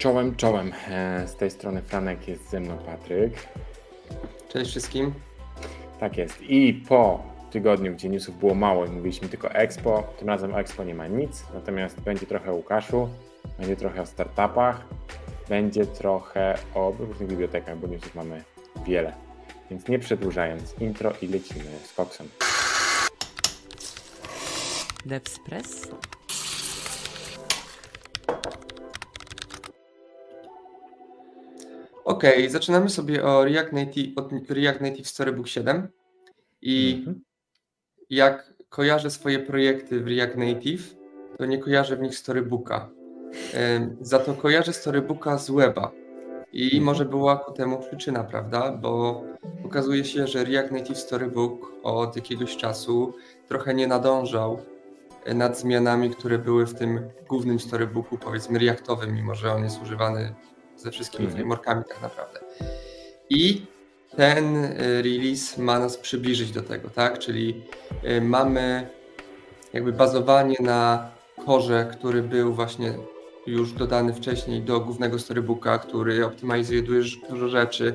Czołem, czołem. E, z tej strony Franek jest ze mną Patryk. Cześć wszystkim. Tak jest. I po tygodniu, gdzie newsów było mało i mówiliśmy tylko o Expo, tym razem o Expo nie ma nic, natomiast będzie trochę o Łukaszu, będzie trochę o startupach, będzie trochę o różnych bibliotekach, bo newsów mamy wiele. Więc nie przedłużając, intro i lecimy z koksem. Devspresso. Ok, zaczynamy sobie o React Native, od React Native Storybook 7 i mhm. jak kojarzę swoje projekty w React Native, to nie kojarzę w nich Storybooka. Za to kojarzę Storybooka z weba. I mhm. może była ku temu przyczyna, prawda? Bo okazuje się, że React Native Storybook od jakiegoś czasu trochę nie nadążał nad zmianami, które były w tym głównym storybooku, powiedzmy Reactowym, mimo że on jest używany ze wszystkimi mm. frameworkami tak naprawdę. I ten y, release ma nas przybliżyć do tego, tak? Czyli y, mamy jakby bazowanie na korze, który był właśnie już dodany wcześniej do głównego storybooka, który optymalizuje dużo rzeczy,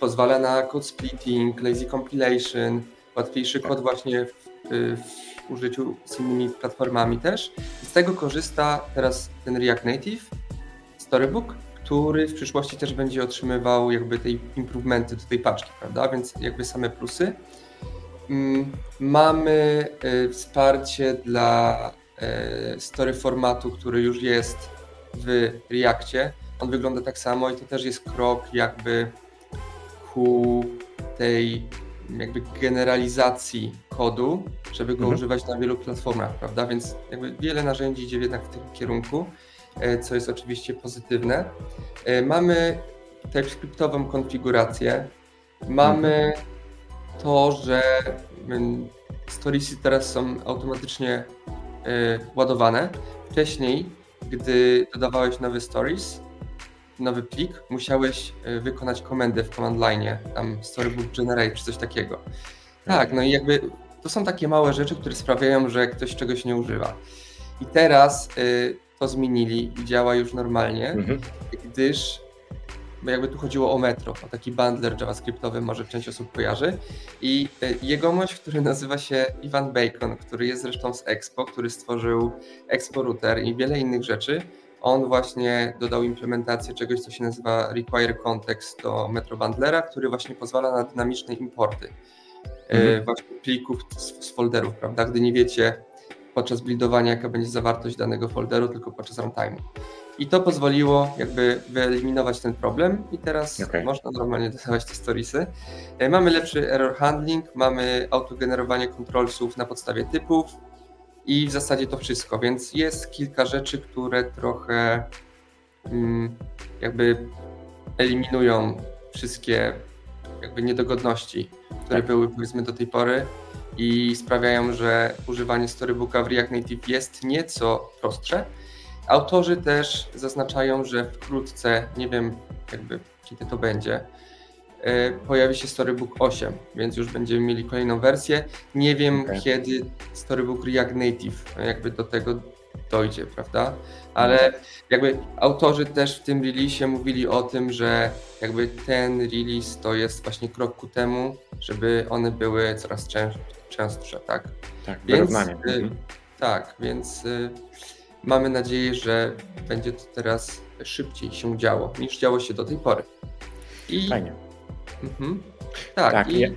pozwala na code splitting, lazy compilation, łatwiejszy kod właśnie w, y, w użyciu z innymi platformami też. I z tego korzysta teraz ten React Native Storybook, który w przyszłości też będzie otrzymywał jakby tej improvementy do tej paczki, prawda? Więc jakby same plusy. Mm, mamy y, wsparcie dla y, story formatu, który już jest w Reakcie. On wygląda tak samo i to też jest krok jakby ku tej jakby generalizacji kodu, żeby go mhm. używać na wielu platformach, prawda? Więc jakby wiele narzędzi idzie jednak w tym kierunku. E, co jest oczywiście pozytywne. E, mamy TypeScriptową konfigurację. Mamy mhm. to, że mm, storiesy teraz są automatycznie e, ładowane. Wcześniej, gdy dodawałeś nowy stories, nowy plik, musiałeś wykonać komendę w command line, tam storybook generate czy coś takiego. Tak, no i jakby to są takie małe rzeczy, które sprawiają, że ktoś czegoś nie używa. I teraz to zmienili i działa już normalnie, mhm. gdyż bo jakby tu chodziło o Metro, o taki bundler javascriptowy, może część osób kojarzy. I e, jegomość, który nazywa się Ivan Bacon, który jest zresztą z Expo, który stworzył Expo Router i wiele innych rzeczy. On właśnie dodał implementację czegoś, co się nazywa Require Context do Metro Bundlera, który właśnie pozwala na dynamiczne importy e, mhm. właśnie plików z, z folderów, prawda? Gdy nie wiecie, podczas buildowania, jaka będzie zawartość danego folderu, tylko podczas runtime'u. I to pozwoliło jakby wyeliminować ten problem i teraz okay. można normalnie dodawać te storiesy. E, mamy lepszy error handling, mamy autogenerowanie controlsów na podstawie typów i w zasadzie to wszystko, więc jest kilka rzeczy, które trochę mm, jakby eliminują wszystkie jakby niedogodności, które tak. były powiedzmy do tej pory i sprawiają, że używanie storybooka w React Native jest nieco prostsze. Autorzy też zaznaczają, że wkrótce, nie wiem jakby kiedy to będzie, e, pojawi się Storybook 8, więc już będziemy mieli kolejną wersję. Nie wiem okay. kiedy Storybook React Native jakby do tego dojdzie, prawda? Ale jakby autorzy też w tym release mówili o tym, że jakby ten release to jest właśnie krok ku temu, żeby one były coraz częstsze, tak? Tak, więc, y, mhm. Tak, więc y, mamy nadzieję, że będzie to teraz szybciej się działo niż działo się do tej pory. I... Fajnie. Mhm. Tak, tak i ja,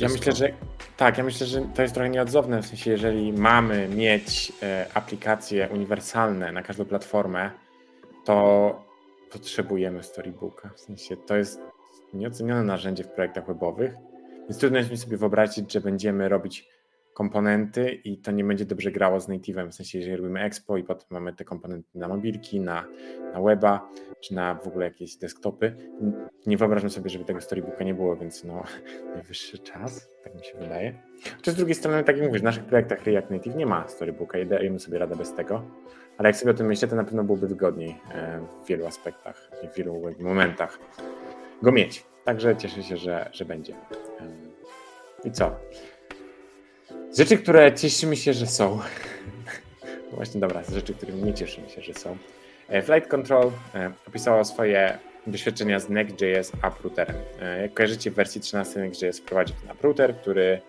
ja myślę, że tak, ja myślę, że to jest trochę nieodzowne, w sensie jeżeli mamy mieć e, aplikacje uniwersalne na każdą platformę, to potrzebujemy storybooka. W sensie to jest nieocenione narzędzie w projektach webowych, więc trudno jest mi sobie wyobrazić, że będziemy robić komponenty i to nie będzie dobrze grało z native'em, w sensie jeżeli robimy expo i potem mamy te komponenty na mobilki, na, na weba, czy na w ogóle jakieś desktopy. Nie wyobrażam sobie, żeby tego storybooka nie było, więc no najwyższy czas, tak mi się wydaje. Czy z drugiej strony, tak jak mówisz, w naszych projektach React Native nie ma storybooka i dajemy sobie radę bez tego, ale jak sobie o tym myślę, to na pewno byłoby wygodniej e, w wielu aspektach, w wielu momentach go mieć. Także cieszę się, że, że będzie. I co? Rzeczy, które cieszymy się, że są. Właśnie, dobra, z rzeczy, które nie cieszymy się, że są. Flight Control opisało swoje doświadczenia z Next.js Uprouterem. Jak kojarzycie, w wersji 13 Next.js wprowadził ten Uprouter, który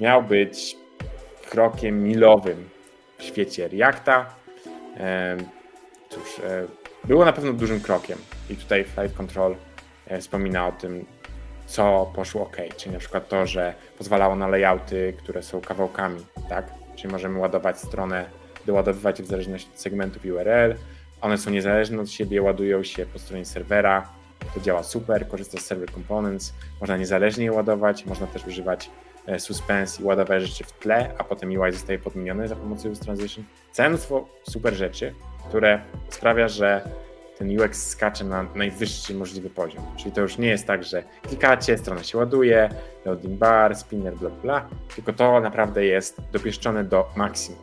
miał być krokiem milowym w świecie Reacta. Cóż, było na pewno dużym krokiem i tutaj Flight Control wspomina o tym, co poszło ok, czyli na przykład to, że pozwalało na layouty, które są kawałkami, tak? Czyli możemy ładować stronę, doładowywać w zależności od segmentów URL. One są niezależne od siebie, ładują się po stronie serwera. To działa super, korzysta z Server Components. Można niezależnie je ładować, można też używać e, suspense i ładować rzeczy w tle, a potem UI zostaje podmieniony za pomocą Use Transition. Całe mnóstwo super rzeczy, które sprawia, że ten UX skacze na najwyższy możliwy poziom. Czyli to już nie jest tak, że klikacie, strona się ładuje, loading bar, spinner, bla, bla, tylko to naprawdę jest dopieszczone do maksimum.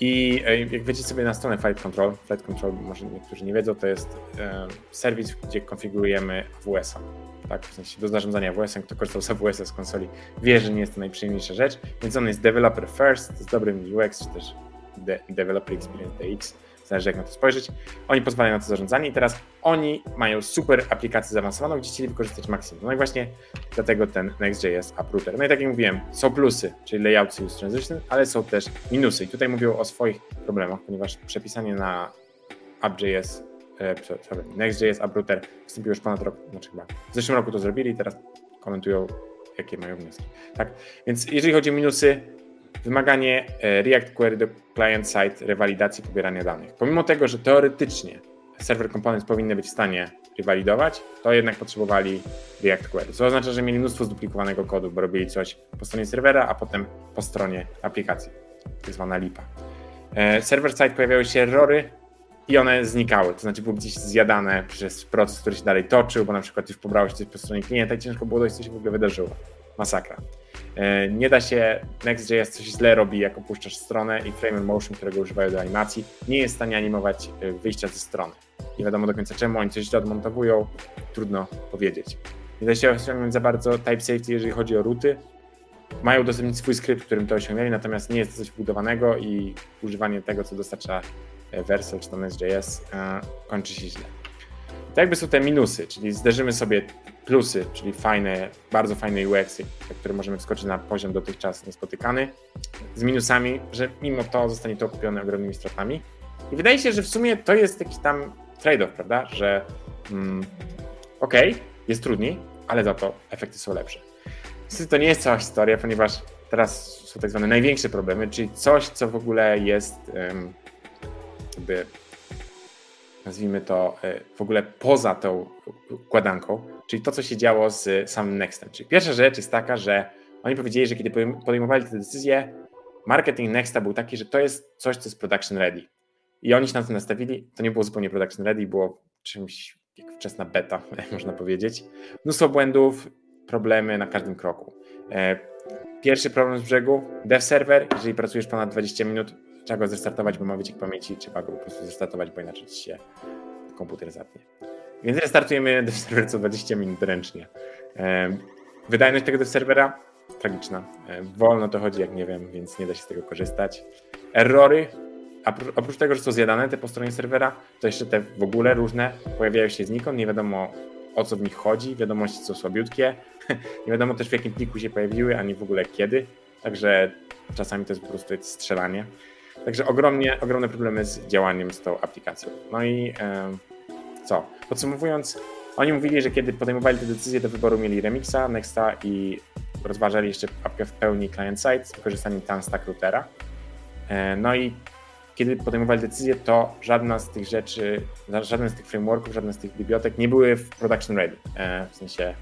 I e, jak wiecie sobie na stronę Flight Control, Flight Control, może niektórzy nie wiedzą, to jest e, serwis, gdzie konfigurujemy AWS-a. Tak, w sensie do zarządzania AWS-em, kto korzystał z AWS-a z konsoli wie, że nie jest to najprzyjemniejsza rzecz, więc on jest developer first, z dobrym UX, czy też de developer experience DX zależy jak na to spojrzeć. Oni pozwalają na to zarządzanie i teraz oni mają super aplikację zaawansowaną, gdzie chcieli wykorzystać maksimum. No i właśnie dlatego ten Next.js Uprooter. No i tak jak mówiłem, są plusy, czyli layouts use transition, ale są też minusy. I tutaj mówią o swoich problemach, ponieważ przepisanie na App.js e, Next.js Uprooter wystąpiło już ponad rok, znaczy chyba w zeszłym roku to zrobili i teraz komentują jakie mają wnioski. Tak? Więc jeżeli chodzi o minusy, wymaganie e, React Query do client-side rewalidacji pobierania danych. Pomimo tego, że teoretycznie server components powinny być w stanie rewalidować, to jednak potrzebowali React Query. Co oznacza, że mieli mnóstwo zduplikowanego kodu, bo robili coś po stronie serwera, a potem po stronie aplikacji, tak zwana lipa. E, server side pojawiały się errory i one znikały, to znaczy były gdzieś zjadane przez proces, który się dalej toczył, bo na przykład już pobrało się coś po stronie klienta i ciężko było dojść, co się w ogóle wydarzyło. Masakra. E, nie da się, Next.js coś źle robi, jak opuszczasz stronę i Frame Motion, którego używają do animacji, nie jest w stanie animować e, wyjścia ze strony. Nie wiadomo do końca czemu, oni coś źle odmontowują, trudno powiedzieć. Nie da się osiągnąć za bardzo type safety, jeżeli chodzi o ruty. Mają udostępnić swój skrypt, którym to osiągnęli, natomiast nie jest coś wbudowanego i używanie tego, co dostarcza e, Vercel czy to Next.js, kończy się źle. To jakby są te minusy, czyli zderzymy sobie plusy, czyli fajne, bardzo fajne UX, które możemy wskoczyć na poziom dotychczas niespotykany, z minusami, że mimo to zostanie to okupione ogromnymi stratami. I wydaje się, że w sumie to jest jakiś tam trade-off, prawda? Że mm, okej, okay, jest trudniej, ale za to efekty są lepsze. To nie jest cała historia, ponieważ teraz są tak zwane największe problemy, czyli coś, co w ogóle jest um, jakby nazwijmy to e, w ogóle poza tą układanką, czyli to, co się działo z samym Nextem. Czyli pierwsza rzecz jest taka, że oni powiedzieli, że kiedy podejmowali te decyzje, marketing Nexta był taki, że to jest coś, co jest production ready. I oni się na to nastawili. To nie było zupełnie production ready, było czymś jak wczesna beta, można powiedzieć. Mnóstwo błędów, problemy na każdym kroku. E, pierwszy problem z brzegu, dev server, jeżeli pracujesz ponad 20 minut, trzeba go zrestartować, bo ma wyciek pamięci, trzeba go po prostu zrestartować, bo inaczej się komputer zatnie. Więc restartujemy dev serwer co 20 minut ręcznie. Wydajność tego dev serwera tragiczna. Wolno to chodzi, jak nie wiem, więc nie da się z tego korzystać. Errory, oprócz tego, że są zjadane te po stronie serwera, to jeszcze te w ogóle różne pojawiają się znikąd, nie wiadomo o co w nich chodzi, wiadomości są słabiutkie, nie wiadomo też w jakim pliku się pojawiły, ani w ogóle kiedy, także czasami to jest po prostu strzelanie. Także ogromnie, ogromne problemy z działaniem z tą aplikacją. No i e, co? Podsumowując, oni mówili, że kiedy podejmowali te decyzje do wyboru mieli Remixa, Nexta i rozważali jeszcze apkę w pełni client-side z wykorzystaniem Tanstack routera. E, no i kiedy podejmowali decyzję, to żadna z tych rzeczy, żaden z tych frameworków, żadna z tych bibliotek nie były w production ready. E, w sensie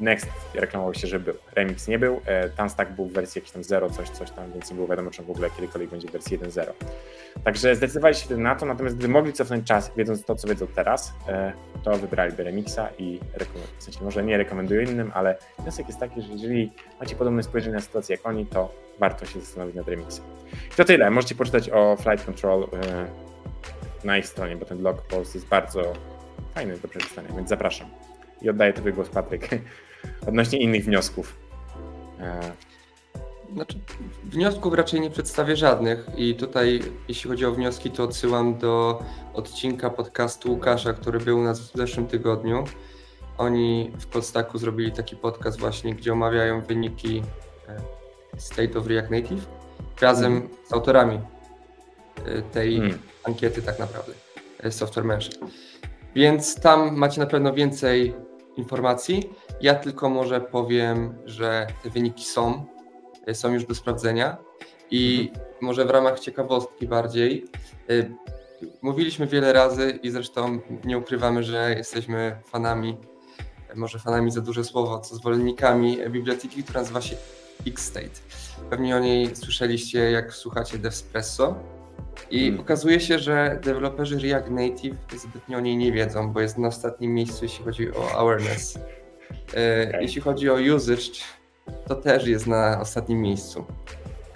Next reklamował się, że był. Remix nie był. E, Tanstack był w wersji jakiś tam 0, coś, coś tam, więc nie było wiadomo, czy w ogóle kiedykolwiek będzie w wersji 1.0. Także zdecydowali się na to, natomiast gdyby mogli cofnąć czas, wiedząc to, co wiedzą teraz, e, to wybraliby Remixa i w sensie może nie rekomenduję innym, ale wniosek jest taki, że jeżeli macie podobne spojrzenie na sytuację jak oni, to warto się zastanowić nad Remixem. I to tyle. Możecie poczytać o Flight Control e, na ich stronie, bo ten blog post jest bardzo fajny do przeczytania, więc zapraszam. I oddaję Tobie głos, Patryk, odnośnie innych wniosków. E, znaczy, wniosków raczej nie przedstawię żadnych i tutaj jeśli chodzi o wnioski, to odsyłam do odcinka podcastu Łukasza, który był u nas w zeszłym tygodniu. Oni w Podstaku zrobili taki podcast właśnie, gdzie omawiają wyniki e, State of React Native razem mm. z autorami e, tej mm. ankiety tak naprawdę, Software Mansion. Więc tam macie na pewno więcej informacji. Ja tylko może powiem, że te wyniki są, są już do sprawdzenia i mhm. może w ramach ciekawostki bardziej. Mówiliśmy wiele razy i zresztą nie ukrywamy, że jesteśmy fanami może fanami za duże słowo, co zwolennikami biblioteki, która nazywa się Xstate. Pewnie o niej słyszeliście, jak słuchacie Devspresso. I hmm. okazuje się, że deweloperzy React Native zbytnio o niej nie wiedzą, bo jest na ostatnim miejscu, jeśli chodzi o awareness. E, okay. Jeśli chodzi o usage, to też jest na ostatnim miejscu.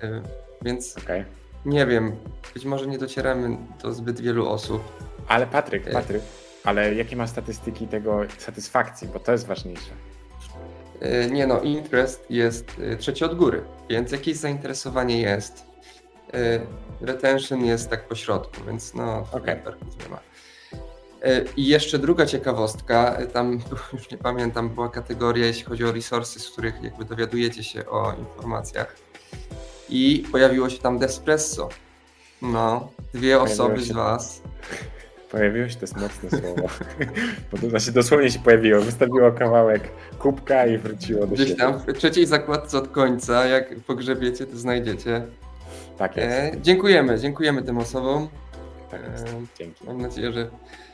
E, więc okay. nie wiem, być może nie docieramy do zbyt wielu osób. Ale Patryk, e, Patryk, ale jakie ma statystyki tego satysfakcji, bo to jest ważniejsze. Nie no, interest jest trzeci od góry, więc jakieś zainteresowanie jest. E, retention jest tak po środku, więc no, okay. nie ma. I jeszcze druga ciekawostka, tam już nie pamiętam, była kategoria, jeśli chodzi o resources, z których jakby dowiadujecie się o informacjach. I pojawiło się tam Despresso. No, dwie osoby z Was Pojawiło się, to jest mocne słowo. Bo to znaczy dosłownie się pojawiło. Wystawiło kawałek kubka i wróciło do Gdzieś siebie. tam w trzeciej zakładce od końca, jak pogrzebiecie, to znajdziecie. Tak jest. E, dziękujemy, dziękujemy tym osobom. Tak jest. E, Dzięki. Mam nadzieję, że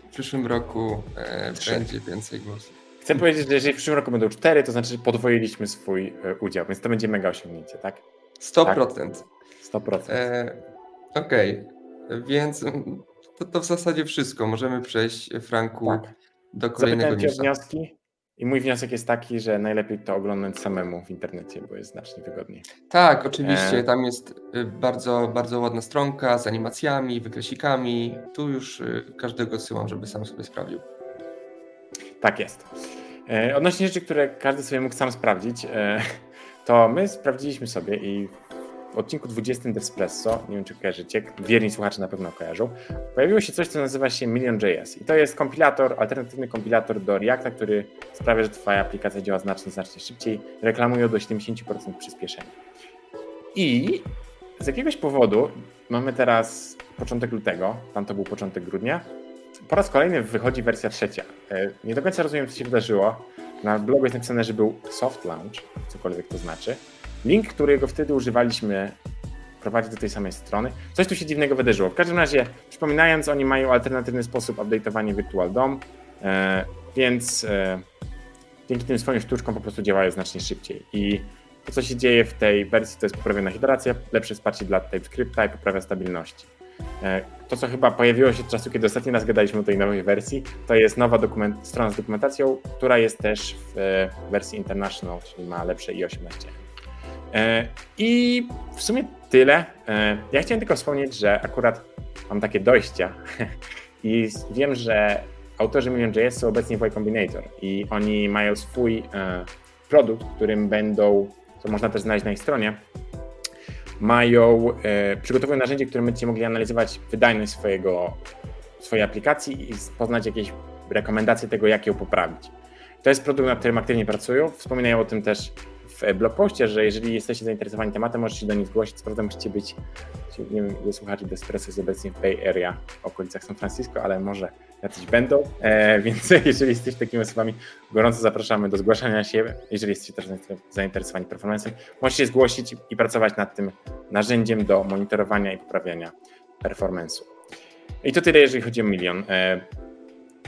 w przyszłym roku e, będzie więcej głosów. Chcę powiedzieć, że jeżeli w przyszłym roku będą cztery, to znaczy, że podwoiliśmy swój e, udział, więc to będzie mega osiągnięcie, tak? 100%. Tak? 100%. E, Okej, okay. więc to, to w zasadzie wszystko. Możemy przejść, Franku, tak. do kolejnego Zapytałem cię o wnioski i mój wniosek jest taki, że najlepiej to oglądać samemu w internecie, bo jest znacznie wygodniej. Tak, oczywiście. E... Tam jest y, bardzo, bardzo ładna stronka z animacjami, wykresikami. Tu już y, każdego odsyłam, żeby sam sobie sprawdził. Tak jest. E, odnośnie rzeczy, które każdy sobie mógł sam sprawdzić, e, to my sprawdziliśmy sobie i w odcinku 20 Devspresso, nie wiem czy kojarzycie, wierni słuchacze na pewno kojarzą, pojawiło się coś, co nazywa się Million.js i to jest kompilator, alternatywny kompilator do Reacta, który sprawia, że twoja aplikacja działa znacznie, znacznie szybciej, reklamuje do 70% przyspieszenia. I z jakiegoś powodu mamy teraz początek lutego, tam to był początek grudnia, po raz kolejny wychodzi wersja trzecia. E, nie do końca rozumiem, co się wydarzyło. Na blogu jest napisane, że był soft launch, cokolwiek to znaczy. Link, którego wtedy używaliśmy, prowadzi do tej samej strony. Coś tu się dziwnego wydarzyło. W każdym razie, przypominając, oni mają alternatywny sposób update'owania Virtual DOM, e, więc e, dzięki tym swoim sztuczkom po prostu działają znacznie szybciej. I to, co się dzieje w tej wersji, to jest poprawiona hidracja, lepsze wsparcie dla TypeScripta i poprawia stabilności. E, to, co chyba pojawiło się od czasu, kiedy ostatni raz gadaliśmy o tej nowej wersji, to jest nowa strona z dokumentacją, która jest też w wersji International, czyli ma lepsze i18. E, I w sumie tyle. E, ja chciałem tylko wspomnieć, że akurat mam takie dojścia i wiem, że autorzy Million.js są obecnie w Y Combinator i oni mają swój e, produkt, którym będą, co można też znaleźć na ich stronie, mają, przygotowują narzędzie, którym będziecie mogli analizować wydajność swojego, swojej aplikacji i poznać jakieś rekomendacje tego, jak ją poprawić. To jest produkt, nad którym aktywnie pracują. Wspominają o tym też w blogpoście, że jeżeli jesteście zainteresowani tematem, możecie do nich zgłosić. Co musicie być, nie wiem, ile słuchaczy Despresso jest obecnie w Bay Area, w okolicach San Francisco, ale może jacyś będą, e, więc jeżeli jesteście takimi osobami, gorąco zapraszamy do zgłaszania się. Jeżeli jesteście też zainteresowani performancem, możecie zgłosić i pracować nad tym narzędziem do monitorowania i poprawiania performance'u. I to tyle, jeżeli chodzi o milion. E,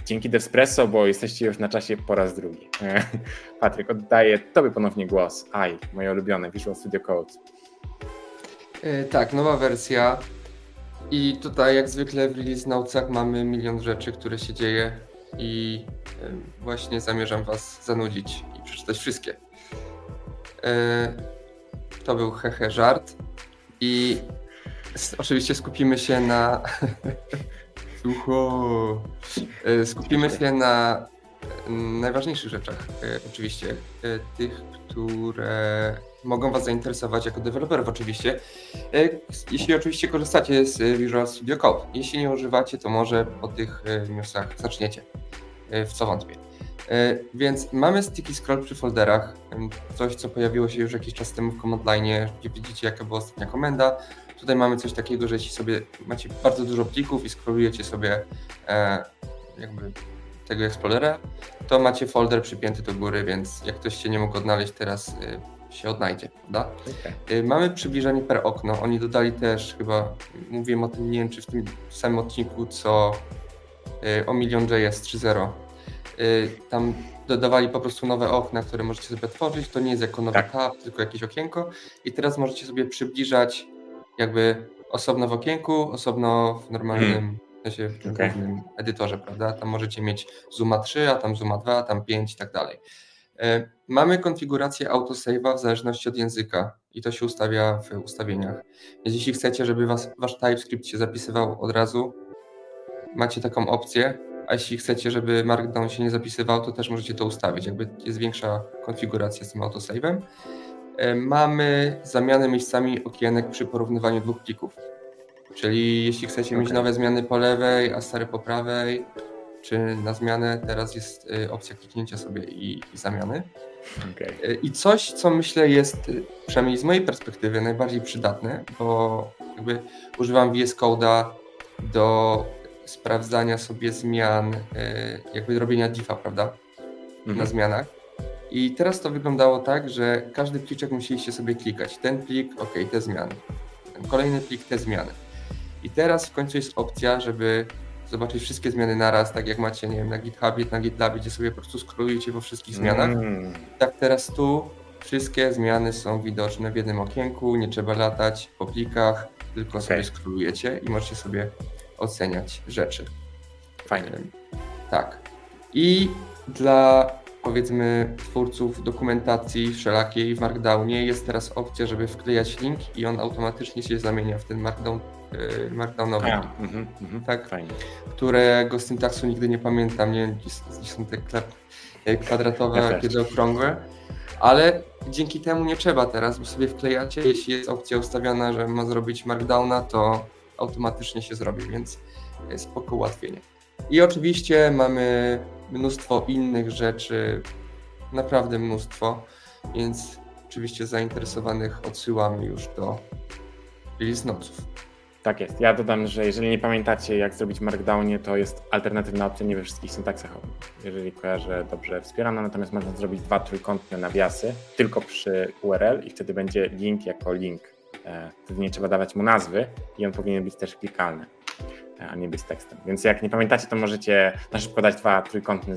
Dzięki Devspresso, bo jesteście już na czasie po raz drugi. Patryk, oddaję Tobie ponownie głos. Aj, moje ulubione, Visual Studio Code. Yy, tak, nowa wersja. I tutaj jak zwykle w Release Notesach mamy milion rzeczy, które się dzieje i właśnie zamierzam Was zanudzić i przeczytać wszystkie. Yy, to był hehe żart i oczywiście skupimy się na Sucho. E, skupimy się na najważniejszych rzeczach, oczywiście, tych, które mogą Was zainteresować jako deweloperów oczywiście. Jeśli oczywiście korzystacie z Visual Studio Code. Jeśli nie używacie, to może po tych newsach zaczniecie, w co wątpię. Więc mamy sticky scroll przy folderach, coś co pojawiło się już jakiś czas temu w command line, gdzie widzicie jaka była ostatnia komenda. Tutaj mamy coś takiego, że jeśli sobie macie bardzo dużo plików i scrollujecie sobie e, jakby tego Explorera, to macie folder przypięty do góry, więc jak ktoś się nie mógł odnaleźć, teraz y, się odnajdzie, prawda? Okay. Y, mamy przybliżenie per okno. Oni dodali też chyba, mówiłem o tym, nie wiem czy w tym samym odcinku, co y, o milion JS 3.0. Tam dodawali po prostu nowe okna, które możecie sobie tworzyć. To nie jest jako nowy tak. tab, tylko jakieś okienko. I teraz możecie sobie przybliżać jakby osobno w okienku, osobno w normalnym hmm sensie w okay. edytorze, prawda? Tam możecie mieć Zooma 3, a tam Zooma 2, a tam 5 i tak dalej. E, mamy konfigurację autosave'a w zależności od języka i to się ustawia w ustawieniach. Więc jeśli chcecie, żeby was, wasz TypeScript się zapisywał od razu, macie taką opcję, a jeśli chcecie, żeby Markdown się nie zapisywał, to też możecie to ustawić. Jakby jest większa konfiguracja z tym autosave'em. E, mamy zamianę miejscami okienek przy porównywaniu dwóch plików. Czyli jeśli chcecie okay. mieć nowe zmiany po lewej, a stare po prawej, czy na zmianę, teraz jest y, opcja kliknięcia sobie i, i zamiany. Okay. I coś, co myślę jest, przynajmniej z mojej perspektywy, najbardziej przydatne, bo jakby używam VS Code'a do sprawdzania sobie zmian, y, jakby robienia diffa, prawda? Na mhm. zmianach. I teraz to wyglądało tak, że każdy pliczek musieliście sobie klikać. Ten plik, ok, te zmiany. Ten kolejny plik, te zmiany. I teraz w końcu jest opcja, żeby zobaczyć wszystkie zmiany naraz, tak jak macie, nie wiem, na GitHubie, na GitLabie, gdzie sobie po prostu skrolujecie po wszystkich zmianach. Mm. Tak teraz tu wszystkie zmiany są widoczne w jednym okienku, nie trzeba latać po plikach, tylko okay. sobie skrolujecie i możecie sobie oceniać rzeczy. Fajnie. Tak. I dla powiedzmy twórców dokumentacji wszelakiej w Markdownie jest teraz opcja, żeby wklejać link i on automatycznie się zamienia w ten Markdown Y, markdownowy. Mhm, mhm, tak, fajnie. Którego syntaksu nigdy nie pamiętam, nie wiem, gdzie są te y, kwadratowe, ja kiedy okrągłe, ale dzięki temu nie trzeba teraz, bo sobie wklejacie, jeśli jest opcja ustawiona, że ma zrobić markdowna, to automatycznie się zrobi, więc spoko ułatwienie. I oczywiście mamy mnóstwo innych rzeczy, naprawdę mnóstwo, więc oczywiście zainteresowanych odsyłamy już do notesów. Tak jest. Ja dodam, że jeżeli nie pamiętacie, jak zrobić Markdownie, to jest alternatywna opcja nie we wszystkich syntaksach, jeżeli kojarzę dobrze wspierana, natomiast można zrobić dwa trójkątne nawiasy tylko przy URL i wtedy będzie link jako link. E, wtedy nie trzeba dawać mu nazwy i on powinien być też klikalny, e, a nie być tekstem. Więc jak nie pamiętacie, to możecie na szybko dać dwa trójkątne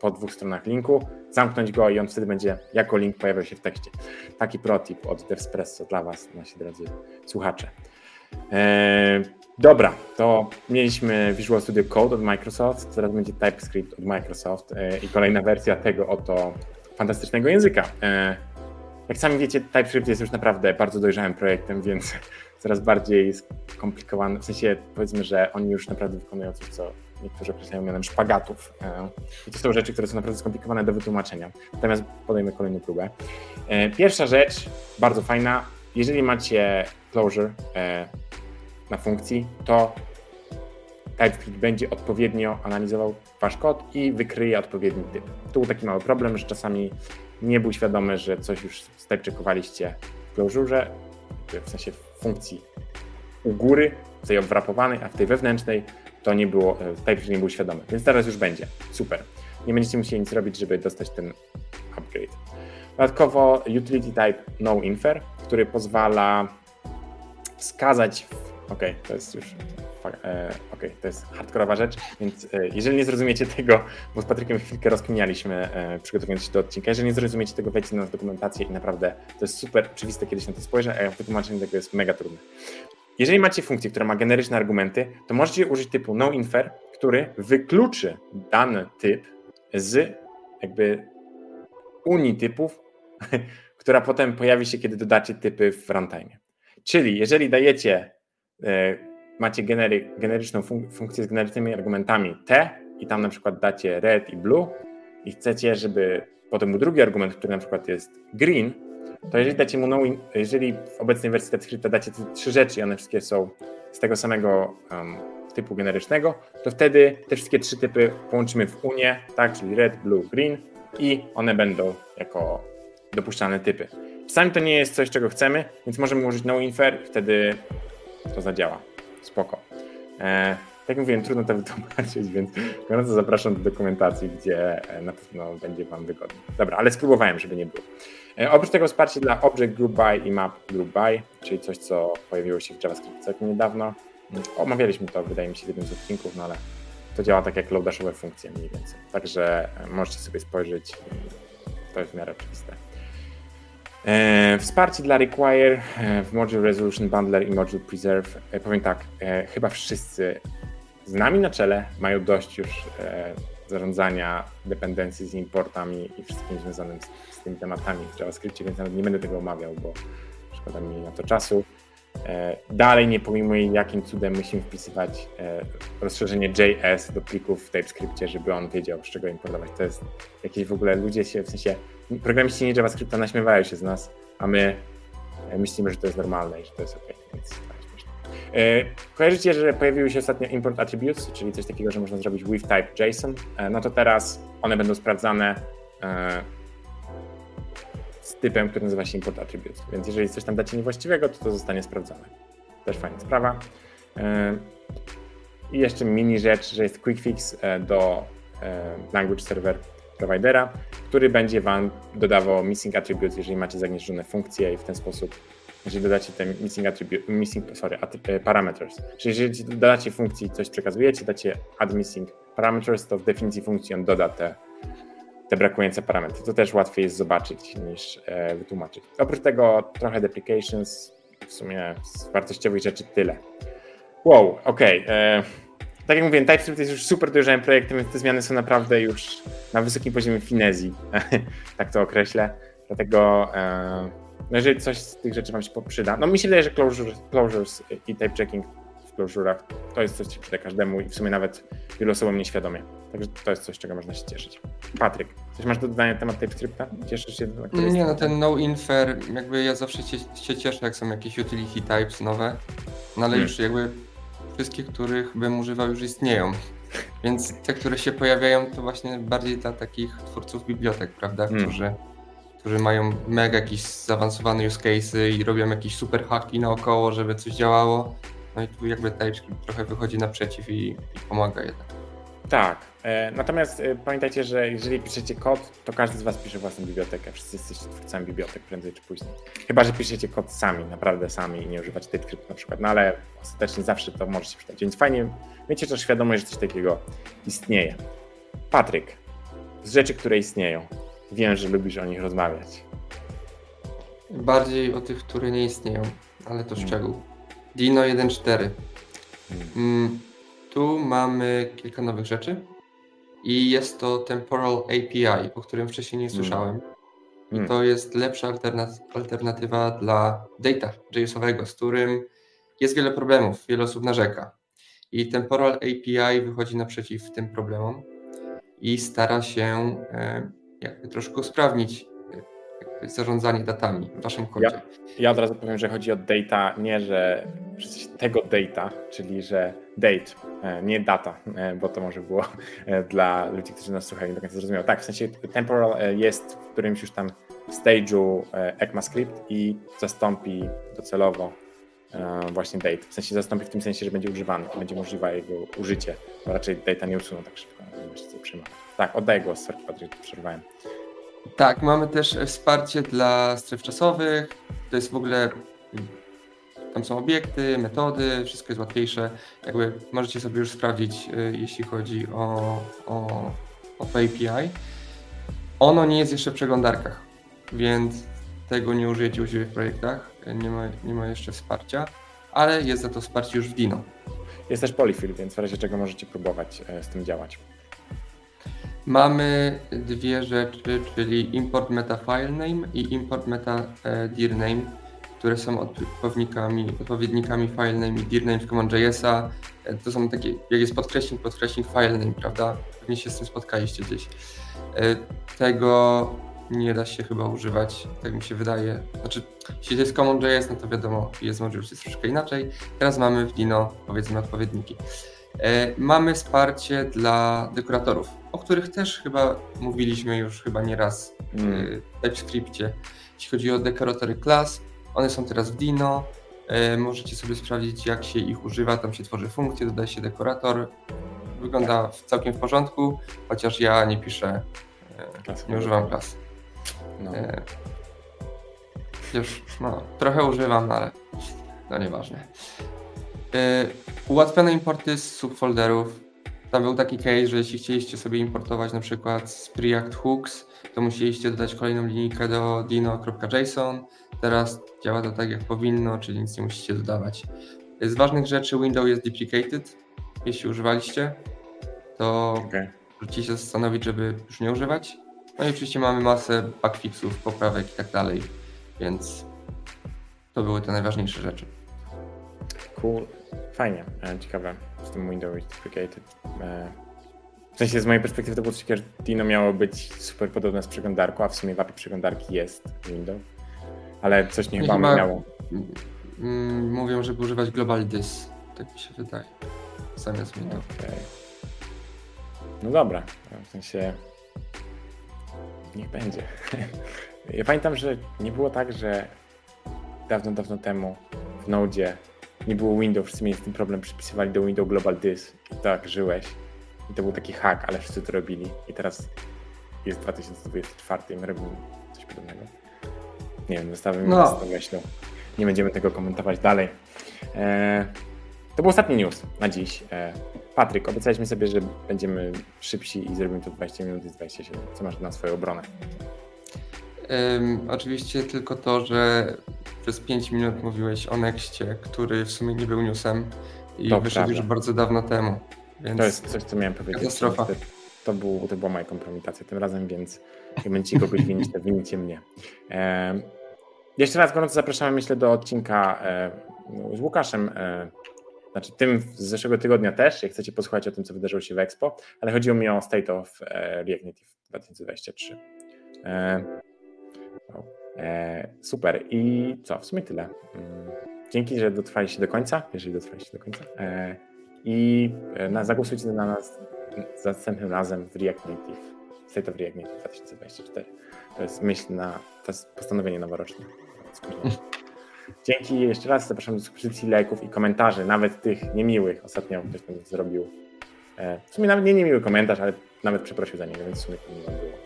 po dwóch stronach linku, zamknąć go i on wtedy będzie jako link pojawiał się w tekście. Taki protip od DevSpresso dla Was, nasi drodzy słuchacze. E, dobra, to mieliśmy Visual Studio Code od Microsoft, teraz będzie TypeScript od Microsoft e, i kolejna wersja tego oto fantastycznego języka. E, jak sami wiecie, TypeScript jest już naprawdę bardzo dojrzałym projektem, więc coraz bardziej skomplikowany, w sensie powiedzmy, że oni już naprawdę wykonują coś, co niektórzy określają mianem szpagatów. I to są rzeczy, które są naprawdę skomplikowane do wytłumaczenia. Natomiast podejmę kolejną próbę. Pierwsza rzecz, bardzo fajna, jeżeli macie closure e, na funkcji, to TypeScript będzie odpowiednio analizował wasz kod i wykryje odpowiedni typ. Tu taki mały problem, że czasami nie był świadomy, że coś już stypczekowaliście w closure, w sensie funkcji u góry, w tej obwrapowanej, a w tej wewnętrznej to nie było, e, TypeScript nie był świadomy. Więc teraz już będzie. Super. Nie będziecie musieli nic robić, żeby dostać ten upgrade. Dodatkowo utility type noInfer, który pozwala wskazać, ok, to jest już e, ok, to jest hardkorowa rzecz, więc e, jeżeli nie zrozumiecie tego, bo z Patrykiem chwilkę rozkminialiśmy, e, przygotowując się do odcinka, jeżeli nie zrozumiecie tego, wejdźcie na dokumentację i naprawdę to jest super oczywiste, kiedyś na to spojrzę, a wytłumaczenie tego jest mega trudne. Jeżeli macie funkcję, która ma generyczne argumenty, to możecie użyć typu noInfer, który wykluczy dany typ z jakby unii typów która potem pojawi się, kiedy dodacie typy w runtime. Czyli jeżeli dajecie, macie genery, generyczną fun funkcję z generycznymi argumentami T, i tam na przykład dacie red i blue i chcecie, żeby potem był drugi argument, który na przykład jest green, to jeżeli dacie mu no, jeżeli w obecnej wersji TypeScripta dacie te trzy rzeczy i one wszystkie są z tego samego um, typu generycznego, to wtedy te wszystkie trzy typy połączymy w unię, tak, czyli red, blue, green i one będą jako dopuszczalne typy. Czasami to nie jest coś, czego chcemy, więc możemy użyć no infer i wtedy to zadziała. Spoko. E, jak mówiłem, trudno to wytłumaczyć, więc gorąco zapraszam do dokumentacji, gdzie e, na pewno będzie Wam wygodnie. Dobra, ale spróbowałem, żeby nie było. E, oprócz tego wsparcie dla Object Group By i Map Group By, czyli coś, co pojawiło się w JavaScript całkiem niedawno. Omawialiśmy to, wydaje mi się, w jednym z odcinków, no ale to działa tak jak loadaszowe funkcje mniej więcej. Także e, możecie sobie spojrzeć to jest w miarę oczywiste. E, wsparcie dla Require e, w Module Resolution Bundler i Module Preserve. E, powiem tak, chyba wszyscy z nami na czele mają dość już zarządzania dependencji z importami i wszystkim związanym z, z tymi tematami w JavaScriptie, więc nawet nie będę tego omawiał, bo szkoda mi na to czasu. Dalej nie pojmuję, jakim cudem musimy wpisywać rozszerzenie JS do plików w TypeScriptie, żeby on wiedział, z czego importować. To jest jakieś w ogóle ludzie się, w sensie programiści nie JavaScripta naśmiewają się z nas, a my e, myślimy, że to jest normalne i że to jest ok. Więc tak Kojarzycie, że pojawiły się ostatnio import attributes, czyli coś takiego, że można zrobić with type JSON. No to teraz one będą sprawdzane z typem, który nazywa się import attributes. Więc jeżeli coś tam dacie niewłaściwego, to to zostanie sprawdzone. Też fajna sprawa. E, I jeszcze mini rzecz, że jest quick fix e, do e, language server providera, który będzie Wam dodawał missing attributes, jeżeli macie zagnieżdżone funkcje i w ten sposób, jeżeli dodacie te missing attribute, missing, sorry, parameters. Czyli jeżeli dodacie funkcji coś przekazujecie, dacie add missing parameters, to w definicji funkcji on doda te te brakujące parametry. To też łatwiej jest zobaczyć niż e, wytłumaczyć. Oprócz tego trochę deprecations, w sumie z wartościowych rzeczy tyle. Wow, okej. Okay. Tak jak mówiłem, TypeScript jest już super dojrzałym projektem, więc te zmiany są naprawdę już na wysokim poziomie finezji, tak to określę. Dlatego e, no jeżeli coś z tych rzeczy Wam się przyda, no mi się wydaje, że closures, closures i type checking w closure'ach to jest coś, co się przyda każdemu i w sumie nawet wielu osobom nieświadomie. Także to jest coś, czego można się cieszyć. Patryk, coś masz do dodania na temat TypeScripta? Cieszysz się? Na nie, no ten no infer, jakby ja zawsze się, się cieszę, jak są jakieś utility types nowe, no ale hmm. już jakby wszystkie, których bym używał, już istnieją. Więc te, które się pojawiają, to właśnie bardziej dla takich twórców bibliotek, prawda, hmm. którzy, którzy mają mega jakieś zaawansowane use cases i robią jakieś super haki naokoło, żeby coś działało. No i tu jakby TypeScript trochę wychodzi naprzeciw i, i pomaga jednak. Tak. E, natomiast e, pamiętajcie, że jeżeli piszecie kod, to każdy z Was pisze własną bibliotekę. Wszyscy jesteście twórcami bibliotek prędzej czy później. Chyba, że piszecie kod sami, naprawdę sami i nie używacie TypeScript na przykład. No ale ostatecznie zawsze to może się przydać. Więc fajnie miecie też świadomość, że coś takiego istnieje. Patryk, z rzeczy, które istnieją. Wiem, że lubisz o nich rozmawiać. Bardziej o tych, które nie istnieją, ale to hmm. szczegół. Dino 1.4. Hmm. Mm, tu mamy kilka nowych rzeczy i jest to Temporal API, o którym wcześniej nie hmm. słyszałem. I hmm. to jest lepsza alternatywa dla data JS-owego, z którym jest wiele problemów, wiele osób narzeka. I Temporal API wychodzi naprzeciw tym problemom i stara się e, jakby troszkę usprawnić zarządzanie datami w waszym kodzie. Ja, ja od razu powiem, że chodzi o data, nie że tego data, czyli że date, e, nie data, e, bo to może było e, dla ludzi, którzy nas słuchają, nie do końca zrozumiał. Tak, w sensie temporal jest w którymś już tam stage'u ECMAScript i zastąpi docelowo właśnie date. W sensie zastąpi w tym sensie, że będzie używany, będzie możliwe jego użycie, bo raczej data nie usuną tak szybko, sobie przejmować. Tak, oddaję głos, sorry Patryk, przerwałem. Tak, mamy też wsparcie dla stref czasowych. To jest w ogóle. Tam są obiekty, metody, wszystko jest łatwiejsze. Jakby możecie sobie już sprawdzić, y, jeśli chodzi o, o, o API. Ono nie jest jeszcze w przeglądarkach, więc tego nie użyjecie u siebie w projektach. Nie ma, nie ma jeszcze wsparcia, ale jest za to wsparcie już w Dino. Jest też Polyfill, więc w razie czego możecie próbować e, z tym działać. Mamy dwie rzeczy, czyli import meta file name i import meta e, dir name, które są odpowiednikami, odpowiednikami filename i dirname w CommonJS-a. E, to są takie, jak jest podkreśnik, podkreśnik filename, prawda? Pewnie się z tym spotkaliście gdzieś. E, tego nie da się chyba używać, tak mi się wydaje. Znaczy, jeśli to jest CommonJS, no to wiadomo, jest możliwość jest troszeczkę inaczej. Teraz mamy w Dino, powiedzmy, odpowiedniki. E, mamy wsparcie dla dekoratorów, o których też chyba mówiliśmy już chyba nieraz mm. w TypeScriptie. Jeśli chodzi o dekoratory klas, one są teraz w Dino. E, możecie sobie sprawdzić, jak się ich używa. Tam się tworzy funkcje, dodaje się dekorator. Wygląda całkiem w porządku, chociaż ja nie piszę, e, nie używam klas. No. Już no, trochę używam, ale no nieważne. Ułatwione importy z subfolderów. Tam był taki case, że jeśli chcieliście sobie importować na przykład z Preact Hooks, to musieliście dodać kolejną linijkę do dino.json. Teraz działa to tak jak powinno, czyli nic nie musicie dodawać. Z ważnych rzeczy Windows jest deprecated. Jeśli używaliście, to okay. możecie się zastanowić, żeby już nie używać. No i oczywiście mamy masę bugfixów, poprawek i tak dalej, więc to były te najważniejsze rzeczy. Cool. Fajnie, e, ciekawe z tym Windows Deprecated. E, w sensie z mojej perspektywy to było że Dino miało być super podobne z przeglądarką, a w sumie w API przeglądarki jest Windows. Ale coś nie, chyba, chyba miało. Mm, mówią, żeby używać Global Dys, tak mi się wydaje, zamiast Windows. Okay. No dobra, w sensie niech będzie. Ja pamiętam, że nie było tak, że dawno, dawno temu w Node nie było Windows, wszyscy mieli z tym problem, przypisywali do Windows Global Dys i tak żyłeś. I to był taki hack, ale wszyscy to robili. I teraz jest 2024 i my robimy coś podobnego. Nie wiem, zostawiam no. z tą myślą. Nie będziemy tego komentować dalej. E, to był ostatni news na dziś. E, Patryk, obiecaliśmy sobie, że będziemy szybsi i zrobimy to 20 minut i 27. Co masz na swoją obronę? Um, oczywiście tylko to, że przez 5 minut mówiłeś o Nexcie, który w sumie nie był newsem i to wyszedł prawda. już bardzo dawno temu. Więc to jest coś, co miałem powiedzieć. Katastrofa. To, był, to była moja kompromitacja tym razem, więc jak będziecie kogoś winić, to winicie mnie. E, jeszcze raz gorąco zapraszamy, myślę, do odcinka e, z Łukaszem. E, znaczy tym z zeszłego tygodnia też, jak chcecie posłuchać o tym, co wydarzyło się w Expo, ale chodziło mi o State of e, React Native 2023. E, super. I co? W sumie tyle. Mm, dzięki, że dotrwaliście do końca, jeżeli dotrwaliście do końca. E, I e, na, zagłosujcie na nas za następnym razem w React Native, State of React Native 2024. To jest myśl na, to jest postanowienie noworoczne. Dzięki jeszcze raz, zapraszam do subskrypcji, lajków i komentarzy, nawet tych niemiłych. Ostatnio ktoś tam zrobił, w sumie nawet nie niemiły komentarz, ale nawet przeprosił za niego, więc w sumie to nie było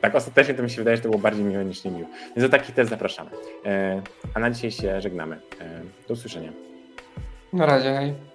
tak ostatecznie to mi się wydaje, że to było bardziej miłe niż niemiłe. Więc do takich też zapraszamy. E, a na dzisiaj się żegnamy. E, do usłyszenia. Na razie, hej.